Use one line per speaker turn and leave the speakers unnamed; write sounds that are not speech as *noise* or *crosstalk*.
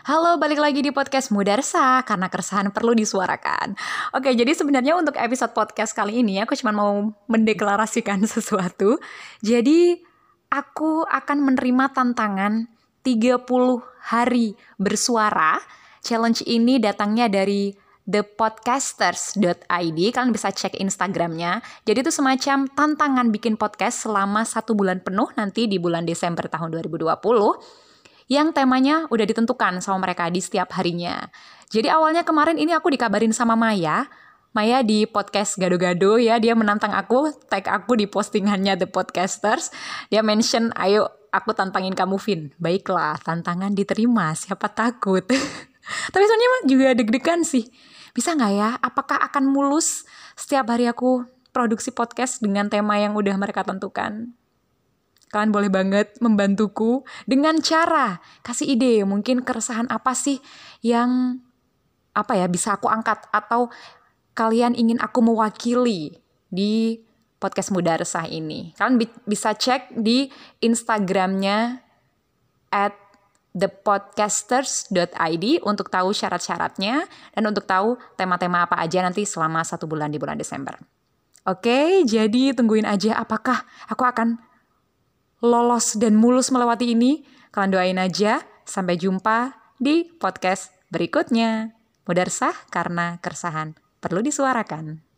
Halo, balik lagi di podcast Mudarsa karena keresahan perlu disuarakan. Oke, jadi sebenarnya untuk episode podcast kali ini aku cuma mau mendeklarasikan *laughs* sesuatu. Jadi aku akan menerima tantangan 30 hari bersuara. Challenge ini datangnya dari thepodcasters.id kalian bisa cek instagramnya jadi itu semacam tantangan bikin podcast selama satu bulan penuh nanti di bulan Desember tahun 2020 yang temanya udah ditentukan sama mereka di setiap harinya. Jadi awalnya kemarin ini aku dikabarin sama Maya, Maya di podcast Gado-Gado ya, dia menantang aku, tag aku di postingannya The Podcasters. Dia mention, ayo aku tantangin kamu Vin. Baiklah, tantangan diterima, siapa takut. *laughs* Tapi sebenarnya juga deg-degan sih. Bisa nggak ya, apakah akan mulus setiap hari aku produksi podcast dengan tema yang udah mereka tentukan? Kalian boleh banget membantuku dengan cara kasih ide, mungkin keresahan apa sih yang apa ya bisa aku angkat atau kalian ingin aku mewakili di podcast Muda Resah ini. Kalian bi bisa cek di Instagramnya at thepodcasters.id untuk tahu syarat-syaratnya dan untuk tahu tema-tema apa aja nanti selama satu bulan di bulan Desember. Oke, jadi tungguin aja apakah aku akan lolos dan mulus melewati ini, kalian doain aja. Sampai jumpa di podcast berikutnya. Mudarsah karena keresahan perlu disuarakan.